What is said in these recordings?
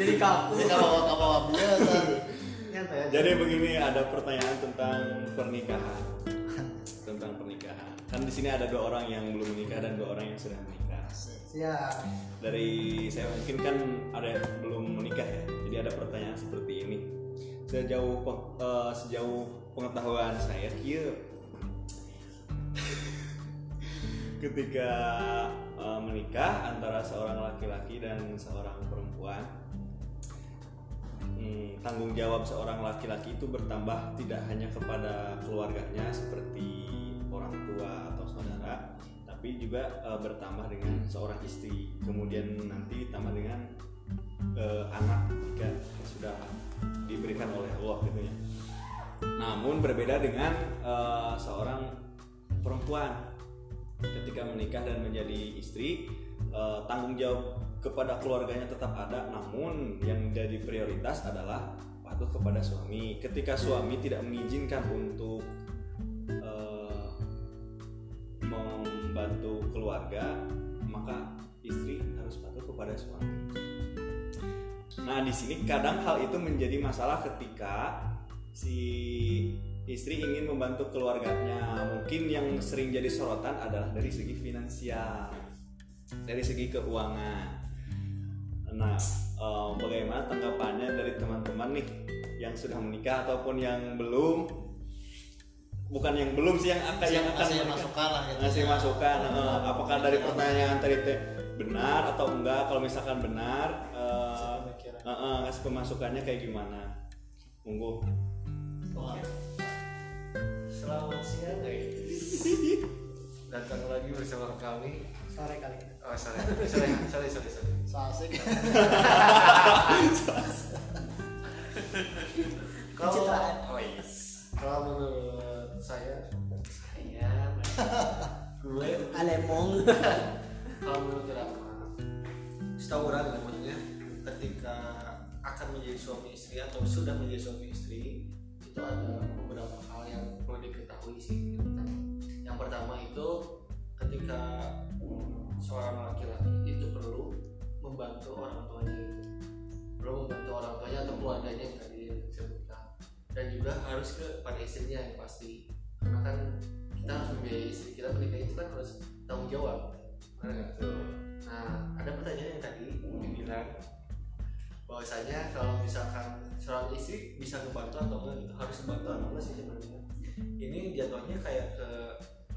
jadi kaku Ini kalau kalau biasa. Jadi begini ada pertanyaan tentang pernikahan. tentang pernikahan. Kan di sini ada dua orang yang belum menikah dan dua orang yang sudah menikah. siap Dari saya mungkin kan ada yang belum menikah ya. Jadi ada pertanyaan seperti ini. Sejauh eh, sejauh pengetahuan saya kia ketika eh, menikah antara seorang laki-laki dan seorang perempuan tanggung jawab seorang laki-laki itu bertambah tidak hanya kepada keluarganya seperti orang tua atau saudara, tapi juga eh, bertambah dengan seorang istri. Kemudian nanti ditambah dengan eh, anak jika sudah diberikan oleh Allah gitu ya. Namun berbeda dengan eh, seorang perempuan ketika menikah dan menjadi istri eh, tanggung jawab kepada keluarganya tetap ada namun yang jadi prioritas adalah patuh kepada suami. Ketika suami tidak mengizinkan untuk eh, membantu keluarga maka istri harus patuh kepada suami. Nah di sini kadang hal itu menjadi masalah ketika si istri ingin membantu keluarganya. Mungkin yang sering jadi sorotan adalah dari segi finansial dari segi keuangan nah eh, bagaimana tanggapannya dari teman-teman nih yang sudah menikah ataupun yang belum bukan yang belum sih yang akan yang akan menikah. masukan lah gitu. ngasih masukan eh, apakah dari pertanyaan tadi teh benar atau enggak kalau misalkan benar eh, eh, eh, ngasih pemasukannya kayak gimana monggo Wah, Selamat siang guys. Datang lagi bersama kami. Sore kali ini Oh sorry, sorry, sorry, sorry, sorry. so asik. Kalau oh yes. Kalau menurut saya, saya gue alemong kalau menurut Rama, setahu orang gitu maksudnya ketika akan menjadi suami istri atau sudah menjadi suami istri itu ada beberapa hal yang perlu diketahui sih gitu kan. Yang pertama itu ketika seorang laki-laki itu perlu membantu orang tuanya itu perlu membantu orang tuanya atau keluarganya yang tadi disebutkan. Dan juga harus ke pada istrinya yang pasti. Karena kan kita harus membiayai istri kita menikah itu kan harus tanggung jawab. Nah ada pertanyaan yang tadi dibilang. bahwasanya kalau misalkan seorang istri bisa ngebantu atau enggak gitu harus ngebantu atau enggak sih sebenarnya? Ini jatuhnya kayak ke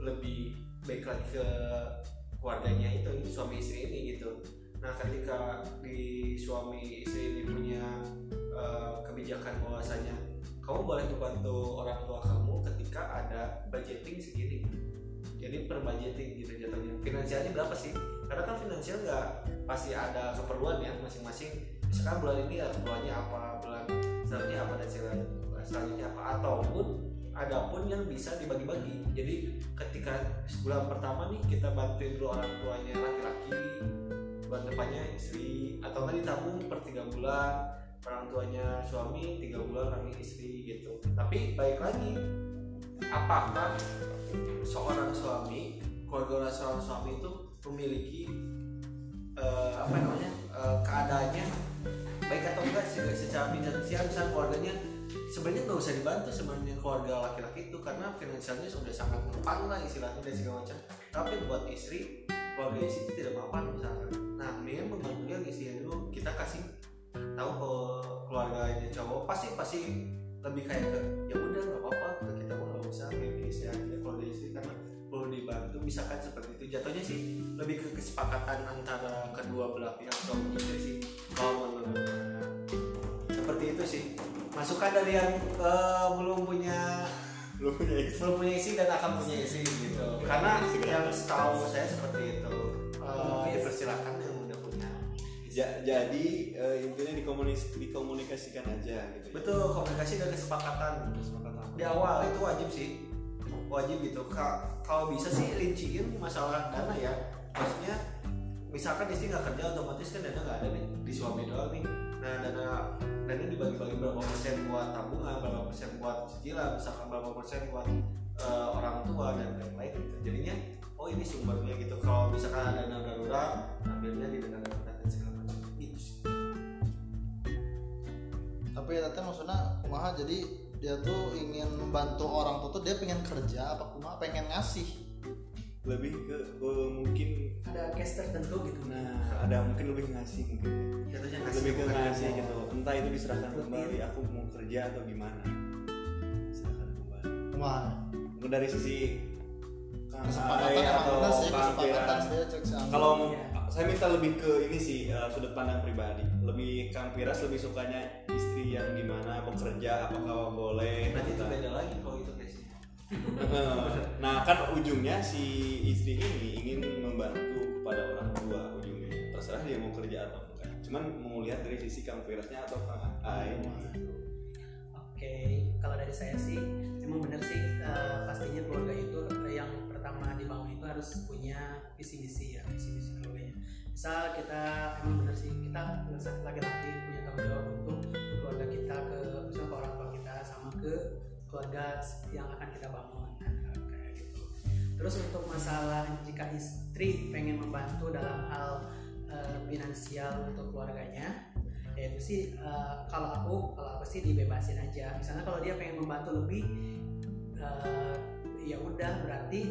lebih baik lagi ke keluarganya itu suami istri ini gitu. Nah ketika di suami istri ini punya eh, kebijakan bahwasanya kamu boleh membantu orang tua kamu ketika ada budgeting segini. Jadi per budgeting gitu jatuhnya. Finansialnya berapa sih? Karena kan finansial nggak pasti ada keperluan ya masing-masing. Misalkan bulan ini ya keperluannya apa bulan selanjutnya apa dan sel- selanjutnya apa? Ataupun ada pun yang bisa dibagi-bagi. Jadi ketika bulan pertama nih kita bantuin dulu orang tuanya laki-laki bulan depannya istri atau nggak ditabung per tiga bulan orang tuanya suami tiga bulan kami istri gitu. Tapi baik lagi apakah seorang suami keluarga seorang suami itu memiliki eh, apa namanya eh, keadaannya baik atau enggak sih secara finansial misalnya keluarganya sebenarnya nggak usah dibantu sebenarnya keluarga laki-laki itu karena finansialnya sudah sangat mempan lah istilahnya dan segala macam. Tapi buat istri keluarga istri itu tidak mapan misalkan nah mendingan yang istrinya dulu. Kita kasih tahu ke keluarganya cowok pasti pasti lebih kayak ke ya udah nggak apa-apa kita mau nggak usah kayak istri aja keluarga istri karena perlu dibantu. Misalkan seperti itu. Jatuhnya sih lebih ke kesepakatan antara kedua belah pihak suami istri sih. Kalau menurut saya. seperti itu sih masukan dari yang eh, belum punya belum punya istri belum punya istri dan akan punya istri gitu. Karena yang setahu saya seperti itu. Eh, ya persilakan yang udah punya. Ja- jadi eh, intinya dikomunis- dikomunikasikan aja gitu ya. betul komunikasi dan kesepakatan. Kesepakatan. di awal itu wajib sih. Wajib gitu. Ka- kalau bisa sih rinciin masalah dana ya. Maksudnya misalkan istri nggak kerja otomatis kan dana nggak ada nih. Di suami doang nih nah dana eh, dana dibagi-bagi berapa persen buat tabungan berapa persen buat cicilan misalkan berapa persen buat uh, orang tua dan lain-lain gitu. Jadinya oh ini sumbernya gitu. Kalau misalkan ada dana darurat ambilnya di dana darurat dan segala macam. Itu sih. Tapi ya tante maksudnya kumaha? Jadi dia tuh ingin membantu orang tua tuh dia pengen kerja apa kumaha? Pengen ngasih lebih ke eh, mungkin ada case tertentu gitu. Nah ada mungkin lebih ngasih mungkin. Jatuhnya lebih ke ngasih mau. gitu. entah itu diserahkan Lebih. kembali aku mau kerja atau gimana. Serahkan kembali. Mungkin dari sisi kesepakatan atau Kang kesepakatan kalau Iya. saya minta lebih ke ini sih eh, sudut pandang pribadi. Lebih Kang Piras lebih sukanya istri yang gimana bekerja apakah boleh berarti itu beda lagi kalau itu guys nah kan ujungnya si istri ini ingin membantu kepada orang tua ujungnya terserah dia mau kerja atau enggak cuman mau lihat dari sisi Kang Firasnya atau Kang Ae gitu. Oke, kalau dari saya sih emang bener sih eh, pastinya keluarga itu eh, yang pertama dibangun itu harus punya visi misi ya visi misi keluarganya. Misal kita emang bener sih kita laki-laki punya tanggung jawab untuk ke keluarga kita ke misal ke orang tua kita sama ke keluarga yang akan kita bangun Nah, kayak gitu. Terus untuk masalah jika istri pengen membantu dalam hal eh, finansial untuk keluarganya ya itu sih eh, kalau aku kalau aku sih dibebasin aja misalnya kalau dia pengen membantu lebih eh, ya udah berarti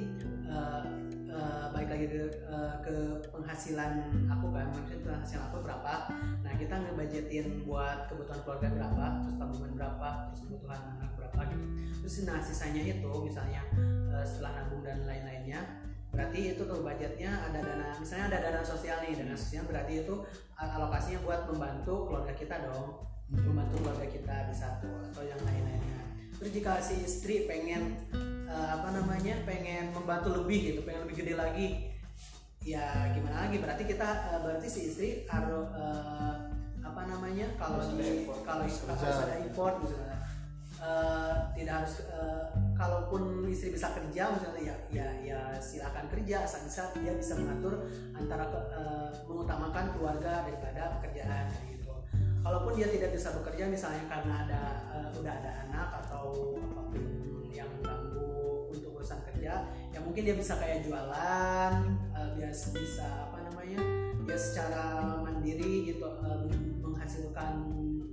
eh, eh, balik lagi ke, eh, ke penghasilan aku kan maksudnya penghasilan aku berapa. Nah kita ngebudgetin buat kebutuhan keluarga berapa terus tabungan berapa terus kebutuhan anak berapa gitu. Terus nah sisanya itu misalnya eh, setelah nabung dan lain-lainnya berarti itu tuh budgetnya ada dana misalnya ada dana sosial nih dana sosial berarti itu al- alokasinya buat membantu keluarga kita dong membantu keluarga kita di satu atau yang lain-lainnya. Terus jika si istri pengen eh, apa namanya pengen membantu lebih gitu pengen lebih gede lagi. Ya gimana lagi? Berarti kita eh, berarti si istri harus eh, apa namanya kalau Harus ada di kalau Harus ada import misalnya. Eh, tidak harus eh, kalaupun istri bisa kerja misalnya ya ya ya silakan kerja asal bisa dia bisa mengatur antara eh, mengutamakan keluarga daripada pekerjaan kalaupun dia tidak bisa bekerja misalnya karena ada eh, udah ada anak atau apa pun yang mengganggu untuk urusan kerja ya mungkin dia bisa kayak jualan eh, dia bisa apa namanya ya secara mandiri gitu eh, menghasilkan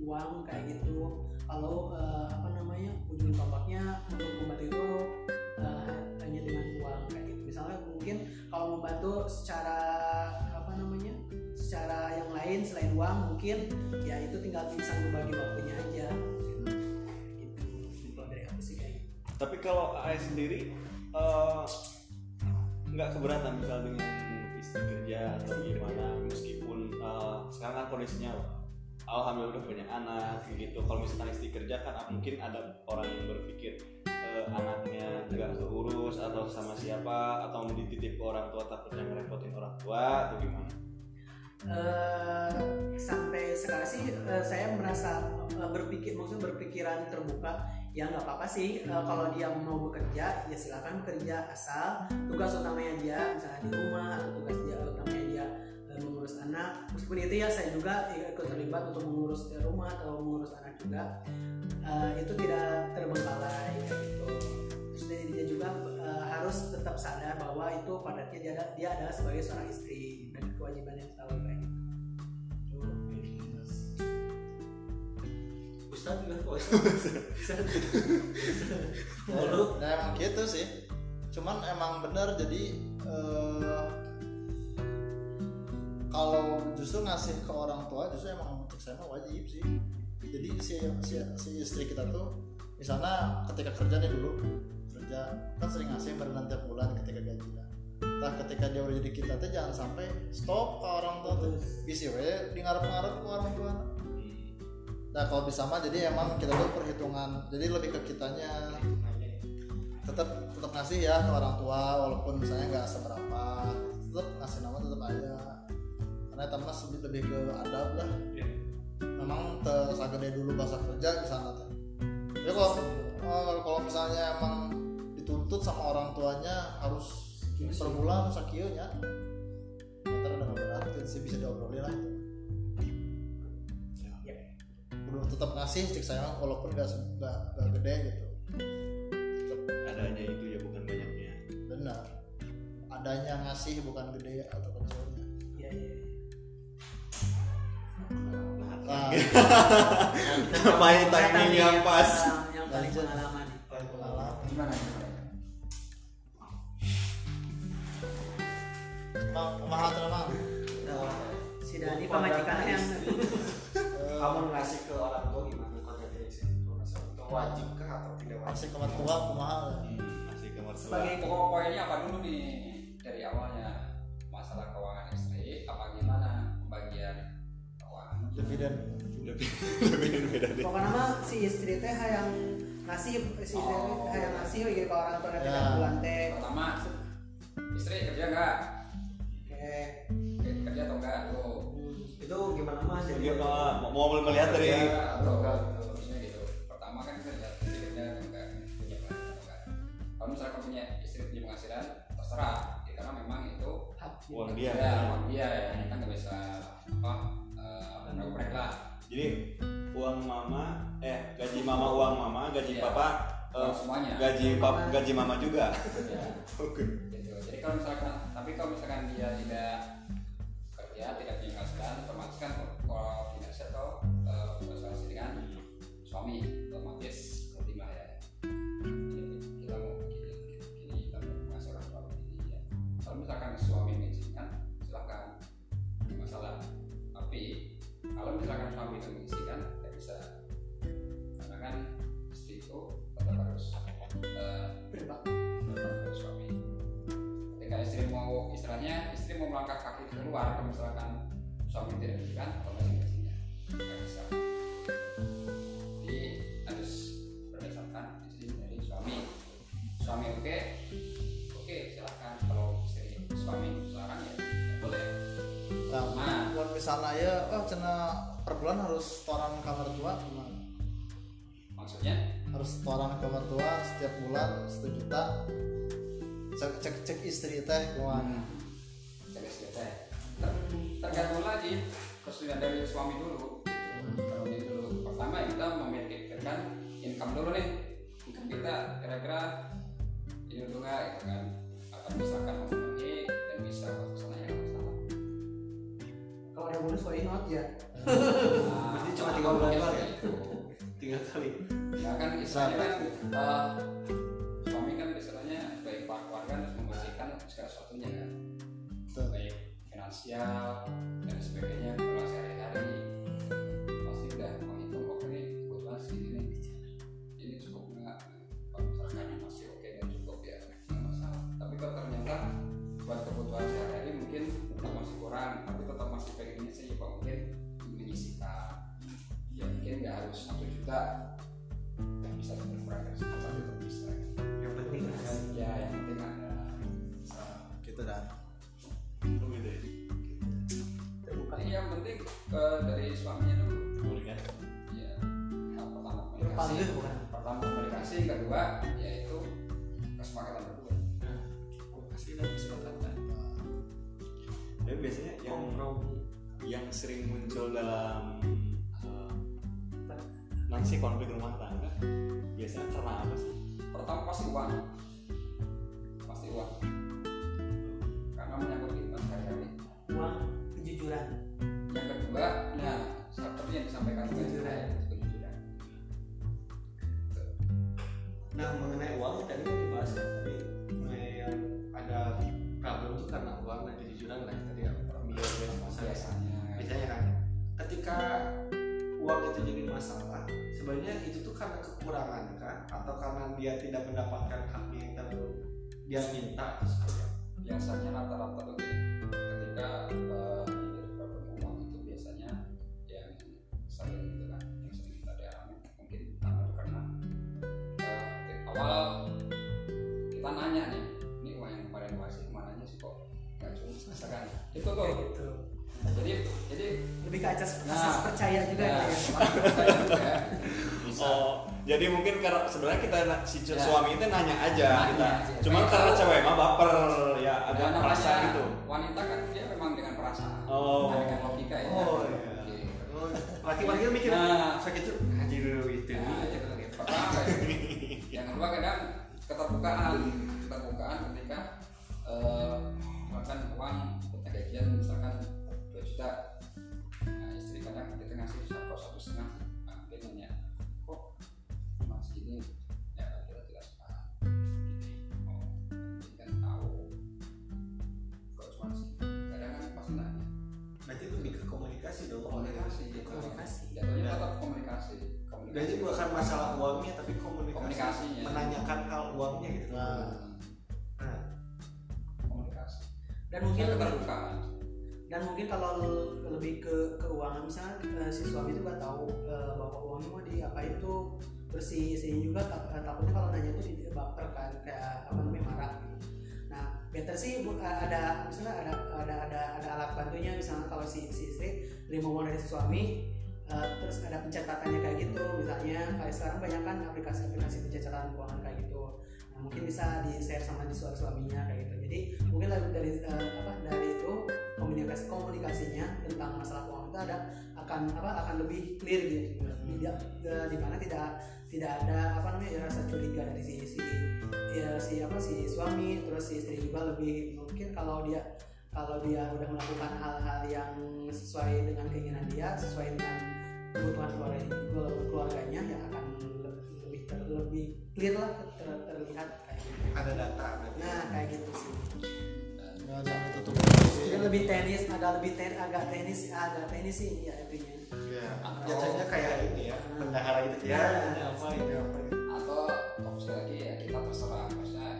uang kayak gitu. Kalau eh, apa namanya ujung tombaknya untuk membantu itu eh, hanya dengan uang kayak gitu. Misalnya mungkin kalau membantu secara secara yang lain selain uang mungkin ya itu tinggal bisa membagi waktunya aja. Gitu. Dari aku sih kayak gitu. Tapi kalau Ae sendiri eh, nggak keberatan misal dengan istri kerja atau gimana meskipun eh, sekarang kan kondisinya alhamdulillah udah punya anak gitu. Kalau misalkan istri kerja kan mungkin ada orang yang berpikir eh, anaknya nggak keurus atau sama siapa atau dititip orang tua takutnya ngerepotin orang tua atau gimana Eh, sampai sekarang sih eh, saya merasa eh, berpikir maksudnya berpikiran terbuka ya nggak apa-apa sih Eh, kalau dia mau bekerja ya silakan bekerja asal tugas utamanya dia misalnya di rumah atau tugas dia utamanya dia eh, mengurus anak. Meskipun itu ya saya juga ikut terlibat untuk mengurus rumah atau mengurus anak juga. Eh, itu tidak terbengkalai kayak gitu. Terus dia, juga harus tetap sadar bahwa itu pada dia dia, dia adalah sebagai seorang istri. Dan kewajibannya tahu kayak gitu. Ustadz juga kok. Mulu Nah emang gitu sih. Cuman emang bener jadi eh, kalau justru ngasih ke orang tua justru emang untuk saya wajib sih. Jadi si, si, si istri kita tuh misalnya ketika kerja nih dulu kerja. Kan sering ngasih berenang tiap bulan ketika gajian. Nah ketika dia udah jadi kita tuh jangan sampai stop ke orang tua tuh. Bisa we di ngarep-ngarep ke orang tua. Nah kalau bisa mah jadi emang kita tuh perhitungan jadi lebih ke kitanya. Tetap tetap ngasih ya ke orang tua walaupun misalnya nggak seberapa tetap ngasih nama tetap aja. Karena itu mas lebih, lebih ke adab lah. Iya. memang tersagede dulu bahasa kerja di sana tuh. Jadi kalau eh, kalau misalnya emang dituntut sama orang tuanya harus per bulan sakieunya ya. Ntar udah sih bisa diobrolin lah. Itu Ya. udah tetap ngasih cek saya walaupun nggak se- nggak nggak gede gitu. Adanya itu ya bukan banyaknya. Benar. Adanya ngasih bukan gede atau kecilnya iya iya nah, nah Kita timing yang pas. yang paling pengalaman nih. Pengalaman. Gimana kumaha tuh mang? Si Dani pamajikan yang kamu ngasih ke orang tua gimana konsepnya di situ Masalah itu wajib kah atau tidak wajib Masih tua kumaha? masih ke mertua sebagai Pokok poinnya apa dulu nih dari awalnya masalah keuangan istri apa gimana pembagian keuangan? Dividen. lebih beda deh pokoknya mah si istri teh yang ngasih si istri teh Oh. yang ngasih gitu ke orang tua nanti Ya. bulan teh Pertama istri kerja nggak? Kerja atau? Tuh. itu gimana mas jadi Dia mau, mau melihat dari atau enggak? Gitu. Gitu. Pertama kan kita lihat kerja atau enggak, punya penghasilan atau enggak. Kalau misalkan punya istri punya penghasilan, terserah. Ya, karena memang itu uang dia ya, uang dia ya. Kita nggak bisa apa eh ngoprek lah. jadi uang mama eh gaji mama uang mama gaji Iya. papa eh, Uang semuanya. gaji pap gaji mama juga Ya. oke gitu. Jadi kalau misalkan, tapi kalau misalkan dia tidak tidak punya penghasilan, otomatis kan kalau tidak atau uh, berasosiasi dengan suami, istilahnya istri mau melangkah kaki keluar, kalau misalkan suami tidak mengizinkan, otomatis izinnya nggak bisa. Jadi harus berdasarkan izin dari suami. Suami oke, oke silahkan. Kalau istri suami larang ya, ya boleh. Nah, Nah. buat misalnya ya, oh cina per bulan harus setoran kamar tua gimana? Maksudnya Harus setoran kamar tua setiap bulan satu juta. Cek cek, cek istri teh kumaha? jaga istri teh. Ter- tergantung lagi kesulitan dari suami dulu. Gitu. Kalau ini dulu pertama kita memikirkan income dulu nih. Income kita kira-kira ini dulu nggak gitu kan? Atau misalkan memenuhi dan bisa ke sana yang masalah. kalau ada bonus why not ya Nah, Berarti cuma tiga bulan doang ya? Itu. tiga kali Ya kan istilahnya kan eh, suami kan istilahnya sesuatunya kan. Baik finansial dan sebagainya kejujuran Yang kedua, nah seperti yang disampaikan Kejujuran. kejujuran. nah mengenai uang tadi kan dibahas ya tadi mengenai yang ada problem itu karena uang dan kejujuran lah tadi yang premier dan masalah Biasanya. biasanya kan ketika uang itu jadi masalah sebenarnya itu tuh karena kekurangan kan atau karena dia tidak mendapatkan haknya yang terlalu dia minta atau seperti apa? biasanya rata-rata begini ketika eh, itu tuh kayak gitu jadi jadi lebih ke asas, Nah. asas percaya juga ya, ya percaya juga bisa oh jadi mungkin karena sebenarnya kita si Ya. suami itu nanya aja Nanya kita aja. cuman Kayak karena itu. cewek mah baper ya ada agak namanya merasa gitu wanita kan dia memang dengan perasaan Oh. bukan dengan logika ya Oh, iya. Gitu. laki-laki kan mikir Nah. sakit bahwa uangnya mau diapain tuh terus si istrinya juga tak- takutnya kalau nanya tuh di baper kan kayak apa namanya marah. Nah better sih ada misalnya ada ada ada ada alat bantunya. Misalnya kalau si si istri terima uang dari suami eh, terus ada pencatatannya kayak gitu. Misalnya kayak sekarang banyak kan aplikasi-aplikasi pencatatan keuangan kayak gitu. Nah mungkin bisa di share sama di suami suaminya kayak gitu. Jadi mungkin dari dari eh, apa dari itu komunikasi komunikasinya tentang masalah keuangan itu ada akan apa akan lebih clear gitu. Tidak eh, di mana tidak tidak ada apa namanya rasa curiga dari si si ya, si apa si suami terus si istri juga lebih mungkin kalau dia kalau dia udah melakukan hal-hal yang sesuai dengan keinginan dia sesuai dengan kebutuhan keluarga keluarganya ya akan lebih ter- lebih clear lah ter- terlihat kayak gitu. Ada data berarti. Nah kayak gitu sih Jangan ditutup jadi lebih tenis agak lebih ten agak tenis agak tenis sih ya intinya Iya. biasanya kayak ini ya bendahara gitu ya. Nah. ini apa ini apa atau opsi lagi ya kita terserah maksudnya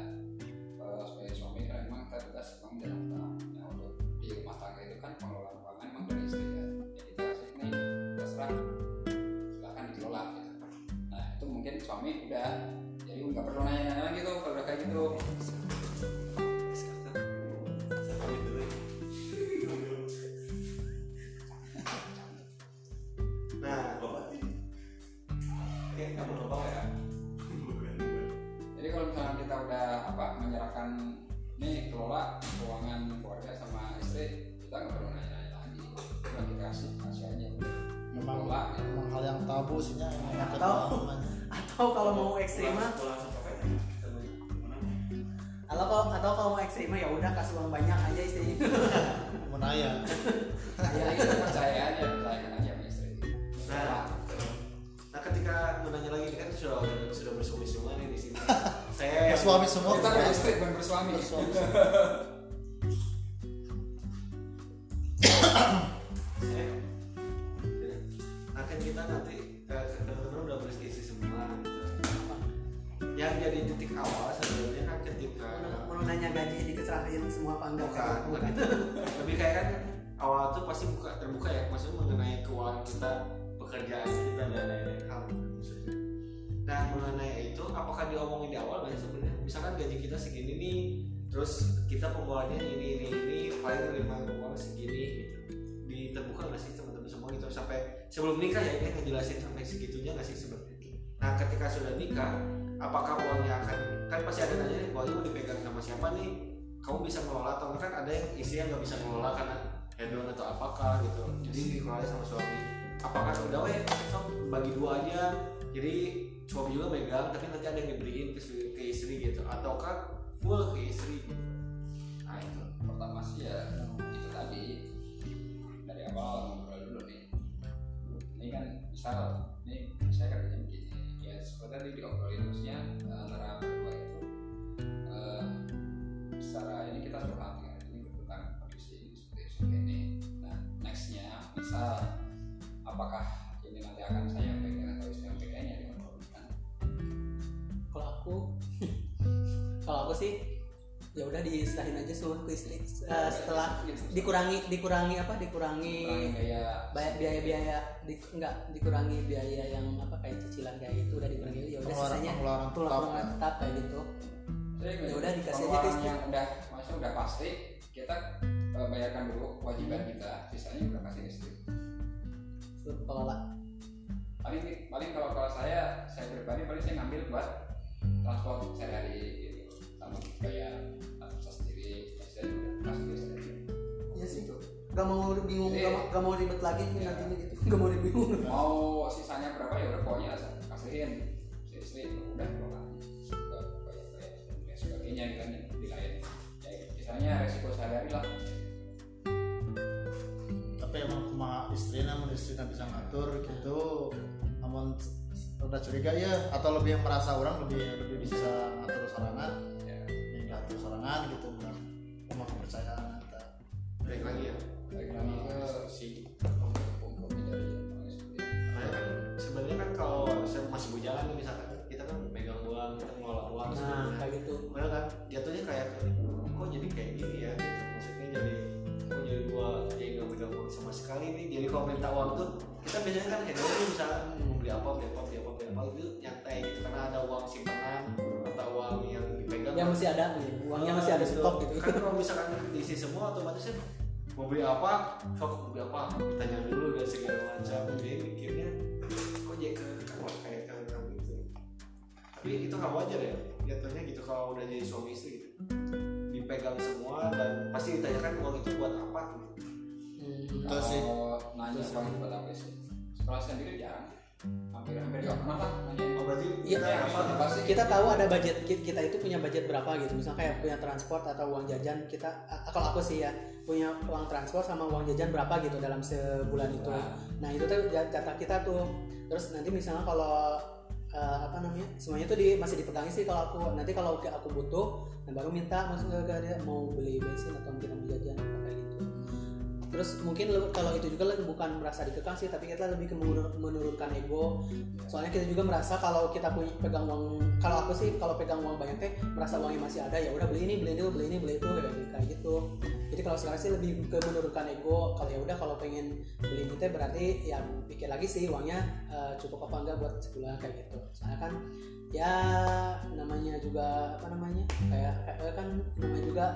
eh, sebagai suami kan memang kita tugas rumah tangga ya untuk di rumah tangga itu kan pengelolaan keuangan memang dari istri ya. Ya kita kasih ini terserah silakan dikelola gitu. Nah itu mungkin suami udah jadi nggak perlu nanya-nanya lagi tuh kalau udah kayak gitu kasih uang banyak aja istrinya. Mau nanya. Ya itu percaya aja percayakan aja sama istri. Nah, nah ketika menanya lagi ini kan sudah sudah bersuami semua nih di sini. Saya suami semua. Kita kan istri bukan bersuami. Bersuami. pasti buka terbuka ya maksudnya mengenai keuangan kita, pekerjaan kita dan lain-lain hal maksudnya. Nah mengenai itu apakah diomongin di awal nggak sebenarnya? Misalkan gaji kita segini nih, terus kita pengeluarannya ini ini ini paling terima uang segini gitu. Di terbuka nggak sih teman-teman semua gitu sampai sebelum nikah ya ini ngejelasin sampai segitunya nggak sih sebenarnya? Nah ketika sudah nikah, apakah uangnya akan kan pasti ada nanya uangnya mau dipegang sama siapa nih? Kamu bisa ngelola atau kan ada yang istri yang nggak bisa ngelola karena hedon atau apakah gitu. Jadi dikelola sama suami. Apakah udah weh sok bagi dua aja. Jadi suami juga megang tapi nanti ada yang diberiin ke, istri- ke istri gitu ataukah full ke istri gitu. Nah itu. pertama sih ya itu tadi dari awal ngobrol dulu nih ini kan misal ini saya kerjanya begini ya seperti tadi diobrolin maksudnya eh, antara berdua itu eh, secara ini kita curhat misal apakah ini nanti akan saya pegang atau istri yang pegangnya diobrolkan kalau aku kalau aku sih ya udah diserahin aja suruh ke istri Eh, setelah dikurangi dikurangi apa dikurangi Kurang gaya bayar biaya biaya di, enggak dikurangi biaya yang apa kayak cicilan kayak itu udah dikurangi ya udah sisanya pengeluaran tetap. pengeluaran tetap kayak gitu Ya udah, dikasih aja ke istri. yang udah maksudnya udah pasti kita bayarkan dulu kewajiban kita sisanya udah kasih istri suruh kelola. Paling paling kalau kalau saya saya pribadi paling saya ngambil buat transport sehari-hari gitu sama bayar transport sendiri saya udah kasih istri Iya sih. Gitu. gak mau bingung gak, mau- gak mau ribet lagi nih Iya. nantinya gitu. Gak mau ribet. Bingung mau sisanya berapa ya udah pokoknya kasihin. Si istri udah dan sebagainya gitu kan yang di lain ya sisanya resiko sehari-hari lah tapi emang cuma istri namun istri nggak bisa ngatur gitu. Namun udah curiga ya atau lebih yang merasa orang lebih lebih bisa ngatur sorangan. Ya yang ngatur sorangan gitu benar cuma kepercayaan kita Balik lagi ya. balik lagi. Ke si kompromi dari itu. Nah, kan sebenarnya kan kalau saya masih keuangan misalkan kita kan megang uang kita ngelola uang nah kayak gitu. Well kan jatuhnya kayak kok jadi kayak gini ya? gitu sama sekali nih. Jadi kalau minta uang tuh kita biasanya kan hedonnya bisa mau beli apa beli apa beli apa beli apa itu nyantai gitu karena ada uang simpanan atau uang yang dipegang yang masih ada nih uangnya masih ada Gitu. stok gitu. Kan kalau misalkan diisi semua otomatis kan mau beli apa? Sok mau beli apa? Ditanya dulu dan segala macam. Jadi mikirnya kok jadi ke kamar kayak kayak gitu. Tapi itu nggak wajar ya. Jatuhnya gitu kalau udah jadi suami istri. Gitu dipegang semua dan pasti ditanyakan uang itu buat apa gitu Hmm. Betul sih. kalau nanya uang buat apa sih. Sekolah sendiri jarang. Hampir hampir nggak pernah lah nanya. Oh berarti kita Ya, apa apa pasti kita tahu ada budget ki- kita itu punya budget berapa gitu. Misalnya kayak punya transport atau uang jajan kita kalau aku sih ya punya uang transport sama uang jajan berapa gitu dalam sebulan itu. Nah. nah itu tuh ja- data kita tuh. Terus nanti misalnya kalau eh, apa namanya semuanya itu di, masih dipegangi sih kalau aku. Nanti kalau aku butuh nah baru minta masuk ke ke dia mau beli bensin atau kita mau jajan. gitu terus mungkin kalau itu juga bukan merasa dikekang sih tapi kita lebih ke menur- menurunkan ego. Soalnya kita juga merasa kalau kita punya pegang uang kalau aku sih kalau pegang uang banyak teh merasa uangnya masih ada ya udah beli ini beli itu beli ini beli itu kayak kayak gitu. Jadi kalau sekarang sih lebih ke menurunkan ego kalau ya udah kalau pengen beli ini teh berarti ya pikir lagi sih uangnya eh, cukup apa enggak buat sebulan kayak gitu. Soalnya kan ya namanya juga apa namanya kayak kayak kan namanya juga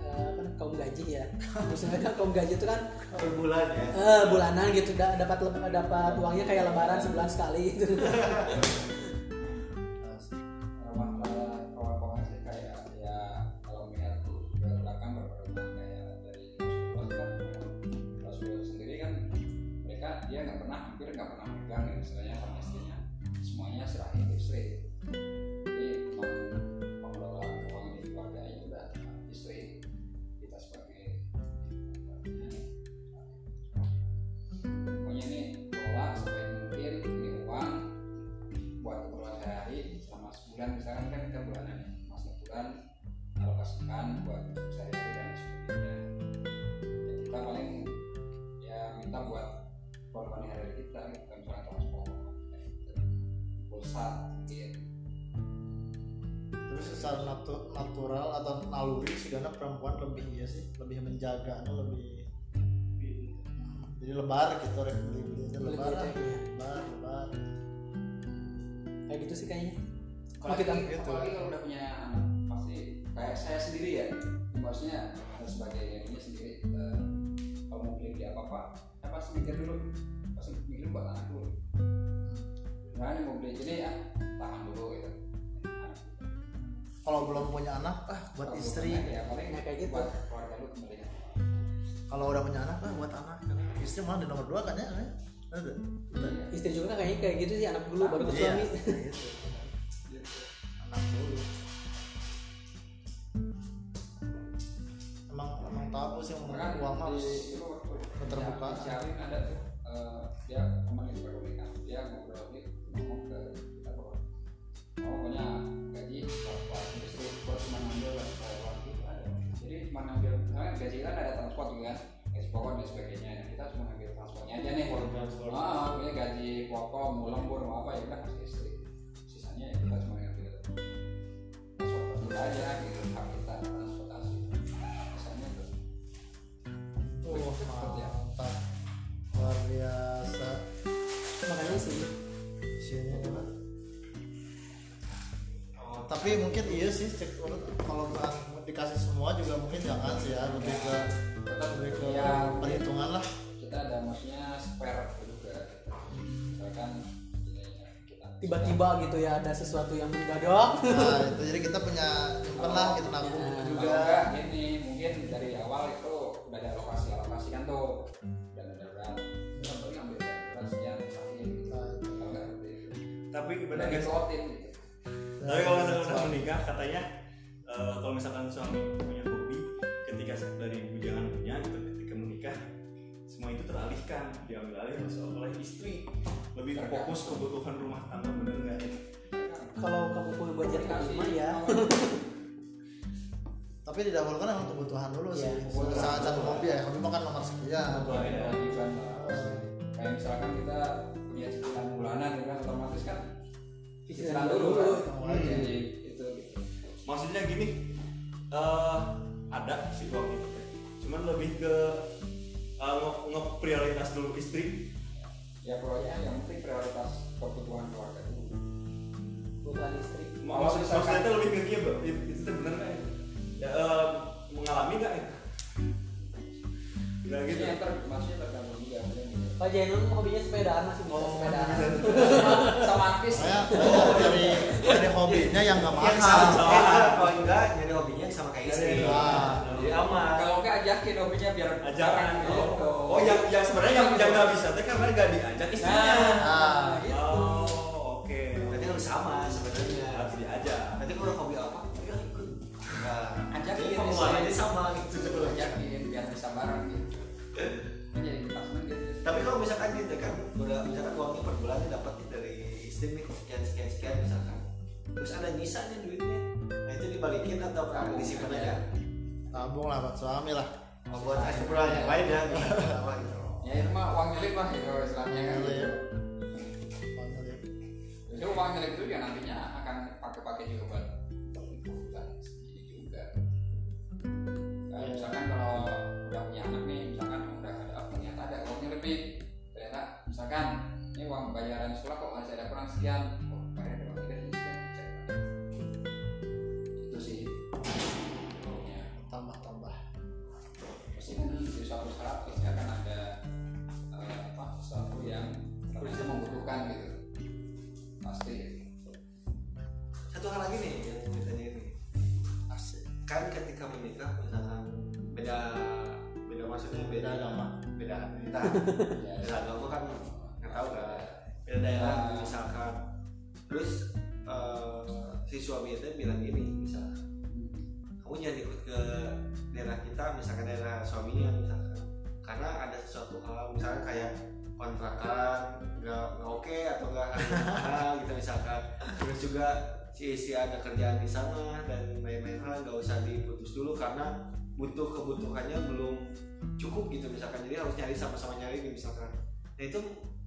eh, apa kaum gaji ya. Maksudnya kan kaum gaji itu kan per bulan ya? Eh, bulanan gitu da- dapat dapat uangnya kayak lebaran sebulan sekali. Gitu karena perempuan lebih ya sih lebih menjaga anu, lebih Hmm, jadi lebar gitu rek beli beli aja Beli lebar gitu ah. ya. lebar lebar kayak gitu sih kayaknya apalagi, kita gitu. apalagi kalau udah punya anak pasti kayak saya sendiri ya maksudnya harus sebagai ini sendiri eh, kalau mau beli beli apa apa saya pasti mikir dulu pasti mikir buat anak dulu nah ini mau beli jadi ya tahan dulu gitu. Kalau belum punya anak ah buat Kalau istri. ya paling Ya, kayak gitu. keluarga kalau udah punya anak ah buat anak. Istri malah di nomor dua kan ya ada istri juga kan kayaknya kayak gitu sih anak dulu baru ke Iya, suami. gitu. anak dulu. Emang emang tahu sih Bahkan uang mah harus keterbukaan. ada tuh eh, dia teman di perkuliahan dia ngobrol ngomong ke jadi cuma ngambil nah, gaji kan ada transport juga kan. Gaji pokok dan sebagainya. Nah, kita cuma ngambil transportnya aja nih. Transport. ah ini gaji pokok mau lembur mau apa ya udah kasih istri sisanya ya kita cuma ngambil transport aja gitu. Hak kita transportasi. Sisanya tuh. Oh ya. mantap. Luar biasa. Makanya sih sini juga tapi mungkin iya sih cek kalau bukan dikasih semua juga mungkin jangan sih ya lebih ke tetap lebih ke ya perhitungan lah. Kita ada maksudnya spare juga. Gitu. misalkan kita tiba-tiba gitu ya ada sesuatu yang mendadak nah itu jadi kita punya nyimpen lah kita nabung Ya. kalau juga enggak gini mungkin dari awal itu udah ada alokasi alokasi kan tuh. Dan ada berat ambil gitu Nah, tapi udah benar guys gitu. Tapi kalau misalkan udah menikah katanya eh, kalau misalkan suami punya hobi ketika dari bujangan punya gitu ketika menikah semua itu teralihkan diambil alih oleh istri. Lebih fokus kebutuhan rumah tangga bener nggak ya kalau kamu punya budget kelima ya tapi didahulukan emang kebutuhan dulu sih. Iya. saat saat hobi ya hobi makan nomor sekian. Lah kayak misalkan kita punya cicilan bulanan gitu kan otomatis kan pikiran dulu. Kan Wajib. Maksudnya gini eh ada si uang itu cuman lebih ke nge- ngeprioritas dulu istri. Ya pokoknya yang penting prioritas kebutuhan keluarga dulu. Kebutuhan istri. Maksud maksudnya itu lebih ke kia itu bener nggak ya? ya eh, mengalami nggak itu? Nggak gitu. Yang ter, maksudnya tergantung Pak Jainun hobinya sepedaan masih bisa sepedaan. sama artis. Saya saya dari dari hobinya yang nggak yang mahal. enggak, kalau enggak nyari hobinya sama kayak istri. Jadi aman. Kalau nggak ajakin hobinya biar ajakan gitu. oh yang yang sebenarnya yang yang nggak bisa teh karena nggak diajak istrinya. Ah, gitu. oh oke. Berarti harus sama sebenarnya. Harus diajak. Nanti kalau hobi apa? Ya ikut. Nah Ajakin jadi istri. pengeluarannya sama sekian sekian misalkan terus ada nyisanya duitnya nah itu dibalikin atau kamu disimpan aja tabung lah buat suami lah. mau buat asyukuran yang lain ya gitu. ya itu mah uang milik lah gitu istilahnya kan gitu. Uang milik. Jadi uang milik itu ya nantinya akan pakai-pakai juga buat Ya, beda agama kan nggak tahu kan. Beda daerah misalkan. Terus eh, si suami itu bilang gini misalkan kamu jangan ikut ke daerah kita misalkan daerah suaminya misalkan. Karena ada sesuatu hal misalkan kayak kontrakan nggak nggak oke atau nggak mahal gitu misalkan. Terus juga si istri ada kerjaan di sana dan lain-lain hal nggak usah diputus dulu karena butuh kebutuhannya belum cukup gitu misalkan. Jadi harus nyari sama-sama nyari nih misalkan. Nah itu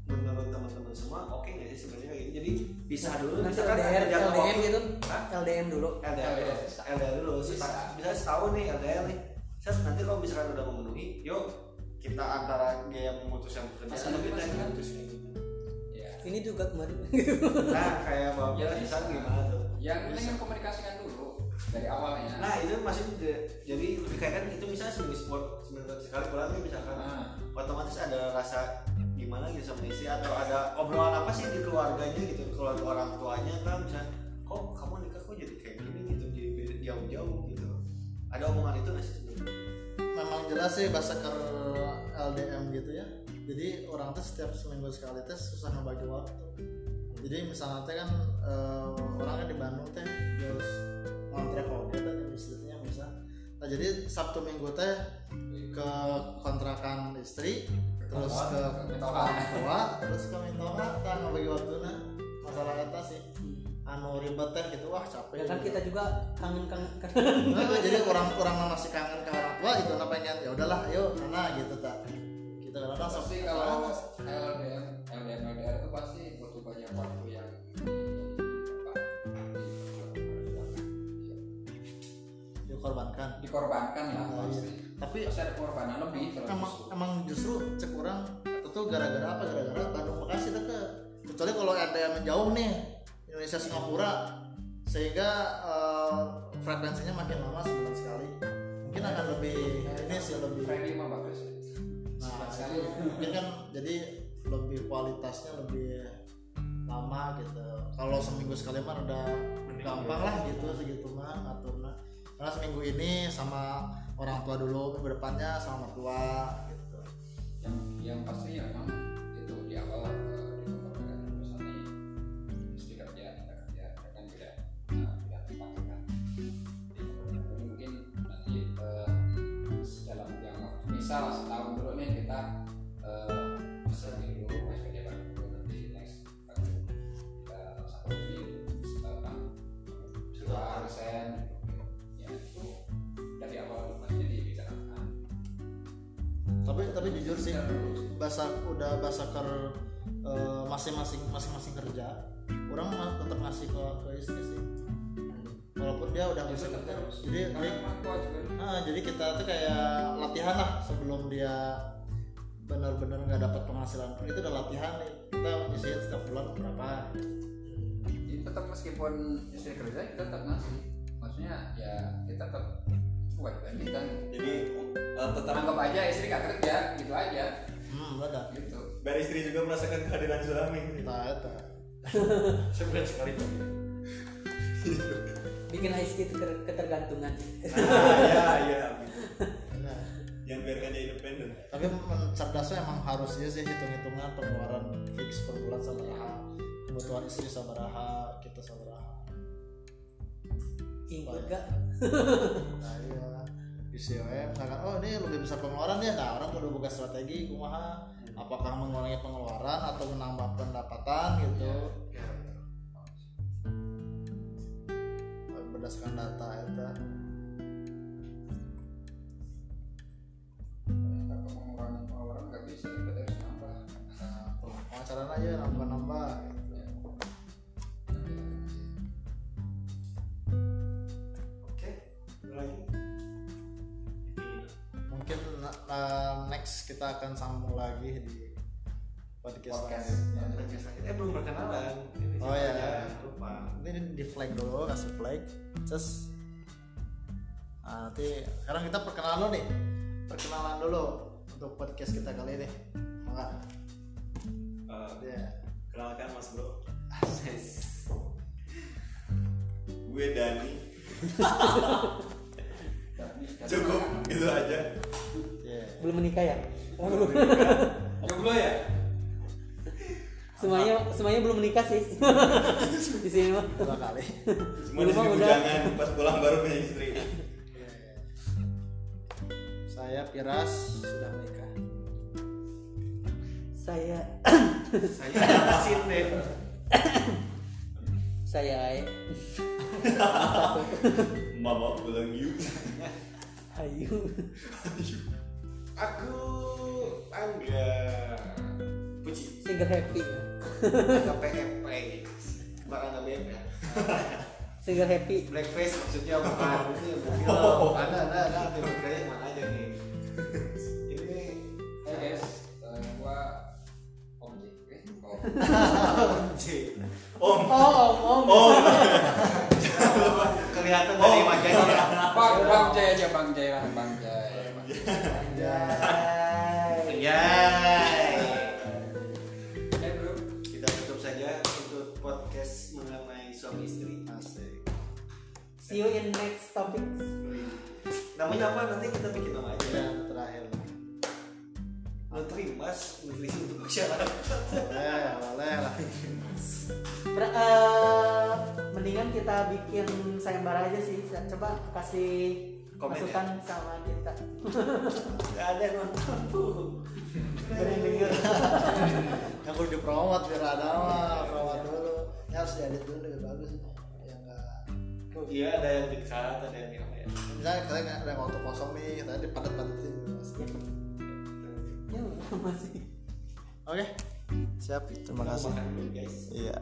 menurut teman-teman semua oke nggak sih sebenarnya kayak gitu jadi pisah dulu nanti misalkan LDR ada LDM waktu. gitu. Hah? LDM dulu. LDR dulu, Bisa. LDR dulu. Bisa. Bisa setahun nih LDR nih. Set, nanti kalau misalkan udah memenuhi yuk kita antara gaya memutus yang bekerja Masih atau kita masih yang memutus. kayak gitu. Ya. ini juga kemarin. Nah kayak bapak Ya, ya, bisa. gimana tuh? Yang penting kan komunikasikan dulu dari awalnya. Nah itu maksudnya j- jadi lebih kayak kan itu misalnya sekali seminggu sekali pulang nih misalkan Nah, otomatis ada rasa gimana gitu sama istri atau ada obrolan apa sih di keluarganya gitu keluarga orang tuanya kan misalnya kok kamu nikah kok jadi kayak gini gitu jadi jauh-jauh gitu ada omongan itu nggak sih sebenarnya Memang jelas sih bahasa ke LDM gitu ya. Jadi orang tuh setiap seminggu sekali teh susah ngebagi waktu. Jadi misalnya teh kan eh, orang kan di Bandung teh terus ngontrak teh istilahnya misal. Nah jadi Sabtu Minggu teh ke kontrakan istri terus ke Mintoha. orang tua terus ke Mintoha kan ngebagi waktunya masalah eta sih. Anu ribet teh gitu wah capek. Ya kan kita juga kangen kangen Nah, jadi orang orang masih kangen ke orang tua itu nah pengen ya udahlah ayo mana gitu tak kita kadang pasti sampai kalau LDM LDM LDR itu pasti butuh banyak waktu dikorbankan. Dikorbankan lah pasti. tapi pasti ada pengorbanan lebih kalau emang justru. emang justru cek orang itu tuh gara-gara apa? Gara-gara Bandung Bekasi ke. Kecuali kalau ada yang menjauh nih Indonesia Singapura sehingga eh, frekuensinya makin lama sebulan sekali. Mungkin akan lebih ini sih lebih friendly mah bagus. Ya. nah sekali. itu mungkin kan jadi lebih kualitasnya lebih lama gitu. Kalau seminggu sekali mah udah gampang lah gitu segitu mah ngaturnya karena seminggu ini sama orang tua dulu minggu depannya sama mertua gitu. Yang yang pasti ya memang itu di awal bahasa udah bahasa ker eh, masing-masing masing-masing kerja orang tetap ngasih ke, ke istri sih. Walaupun dia udah bisa kerja jadi karena jadi, memang kewajiban ah, jadi kita tuh kayak latihan lah sebelum dia benar-benar nggak dapat penghasilan pun itu udah latihan nih. Kita nyisihin setiap bulan berapa? Jadi tetap meskipun istri kerja kita tetap ngasih. Maksudnya ya kita tetap kewajiban kita jadi eh, tetap anggap aja istri gak kerja gitu aja hmm ada. Gitu. Biar istri juga merasakan kehadiran suami kita itu sebulan sekali bikin itu keter- ketergantungan. Nah ya ya Nah, yang biarkan dia independen. Tapi cerdasnya emang harusnya sih hitung-hitungan pengeluaran fix per bulan sabaraha kebutuhan istri sabaraha kita sabaraha ingat gak nah iya bisa we misalkan oh ini lebih besar pengeluaran ya. Nah orang kudu buka strategi kumaha? Apakah mengurangi pengeluaran atau menambah pendapatan? Gitu. Berdasarkan data itu kalau mengurangi pengeluaran nggak bisa kita harus nambah. Nah, caranya aja nambah-nambah gitu. Uh, next kita akan sambung lagi di podcast podcast. selanjutnya eh belum perkenalan. Ini Oh, iya. aja? lupa. Ini di flag dulu kasih flag. Terus nah, nanti sekarang kita perkenalan dulu nih. Perkenalan dulu untuk podcast kita kali ini. Maka Eh, ya kenalkan mas bro. Gue Dani. Cukup gitu aja. ya belum menikah ya? Jomblo ya? Semuanya semuanya belum menikah sih. Di sini mah. Dua kali. Belum, sini udah. bujangan pas pulang baru punya istri. Ya, ya. saya Piras sudah menikah. Saya saya Asin deh. Saya mama pulang yuk. Ayu aku Angga. Puji. Single happy. Angga PMP bukan Angga BM ya single happy. Blackface maksudnya bukan ini bukan ada ada ada. Film kayaknya mana aja nih. Ini guys eh, gua Om J. Eh oh. J. Om. Oh om om. Om. Kelihatan dari wajahnya. Bang Bang Jay aja Bang Jay lah Bang Jay Yay. eh bro. Kita tutup saja untuk podcast mengenai suami istri. Asik. See you in next topic namanya apa? Nanti kita bikin nama aja ya terakhir. Nutri Mas nutrisi untuk masyarakat. Boleh boleh lah. Ber- eh, mendingan kita bikin sayembara aja sih. Coba kasih Komen ya? sama kita nggak ada yang nonton tuh. Yang denger. Yang kudu dipromot biar ada mah promot dulu. Ya harus diedit dulu lebih bagus. Ya enggak iya ada yang dekat ada yang apa ya. Misalnya kalian ada yang waktu kosong nih tadi padat padatin ya masih. Oke siap. Terima kasih. iya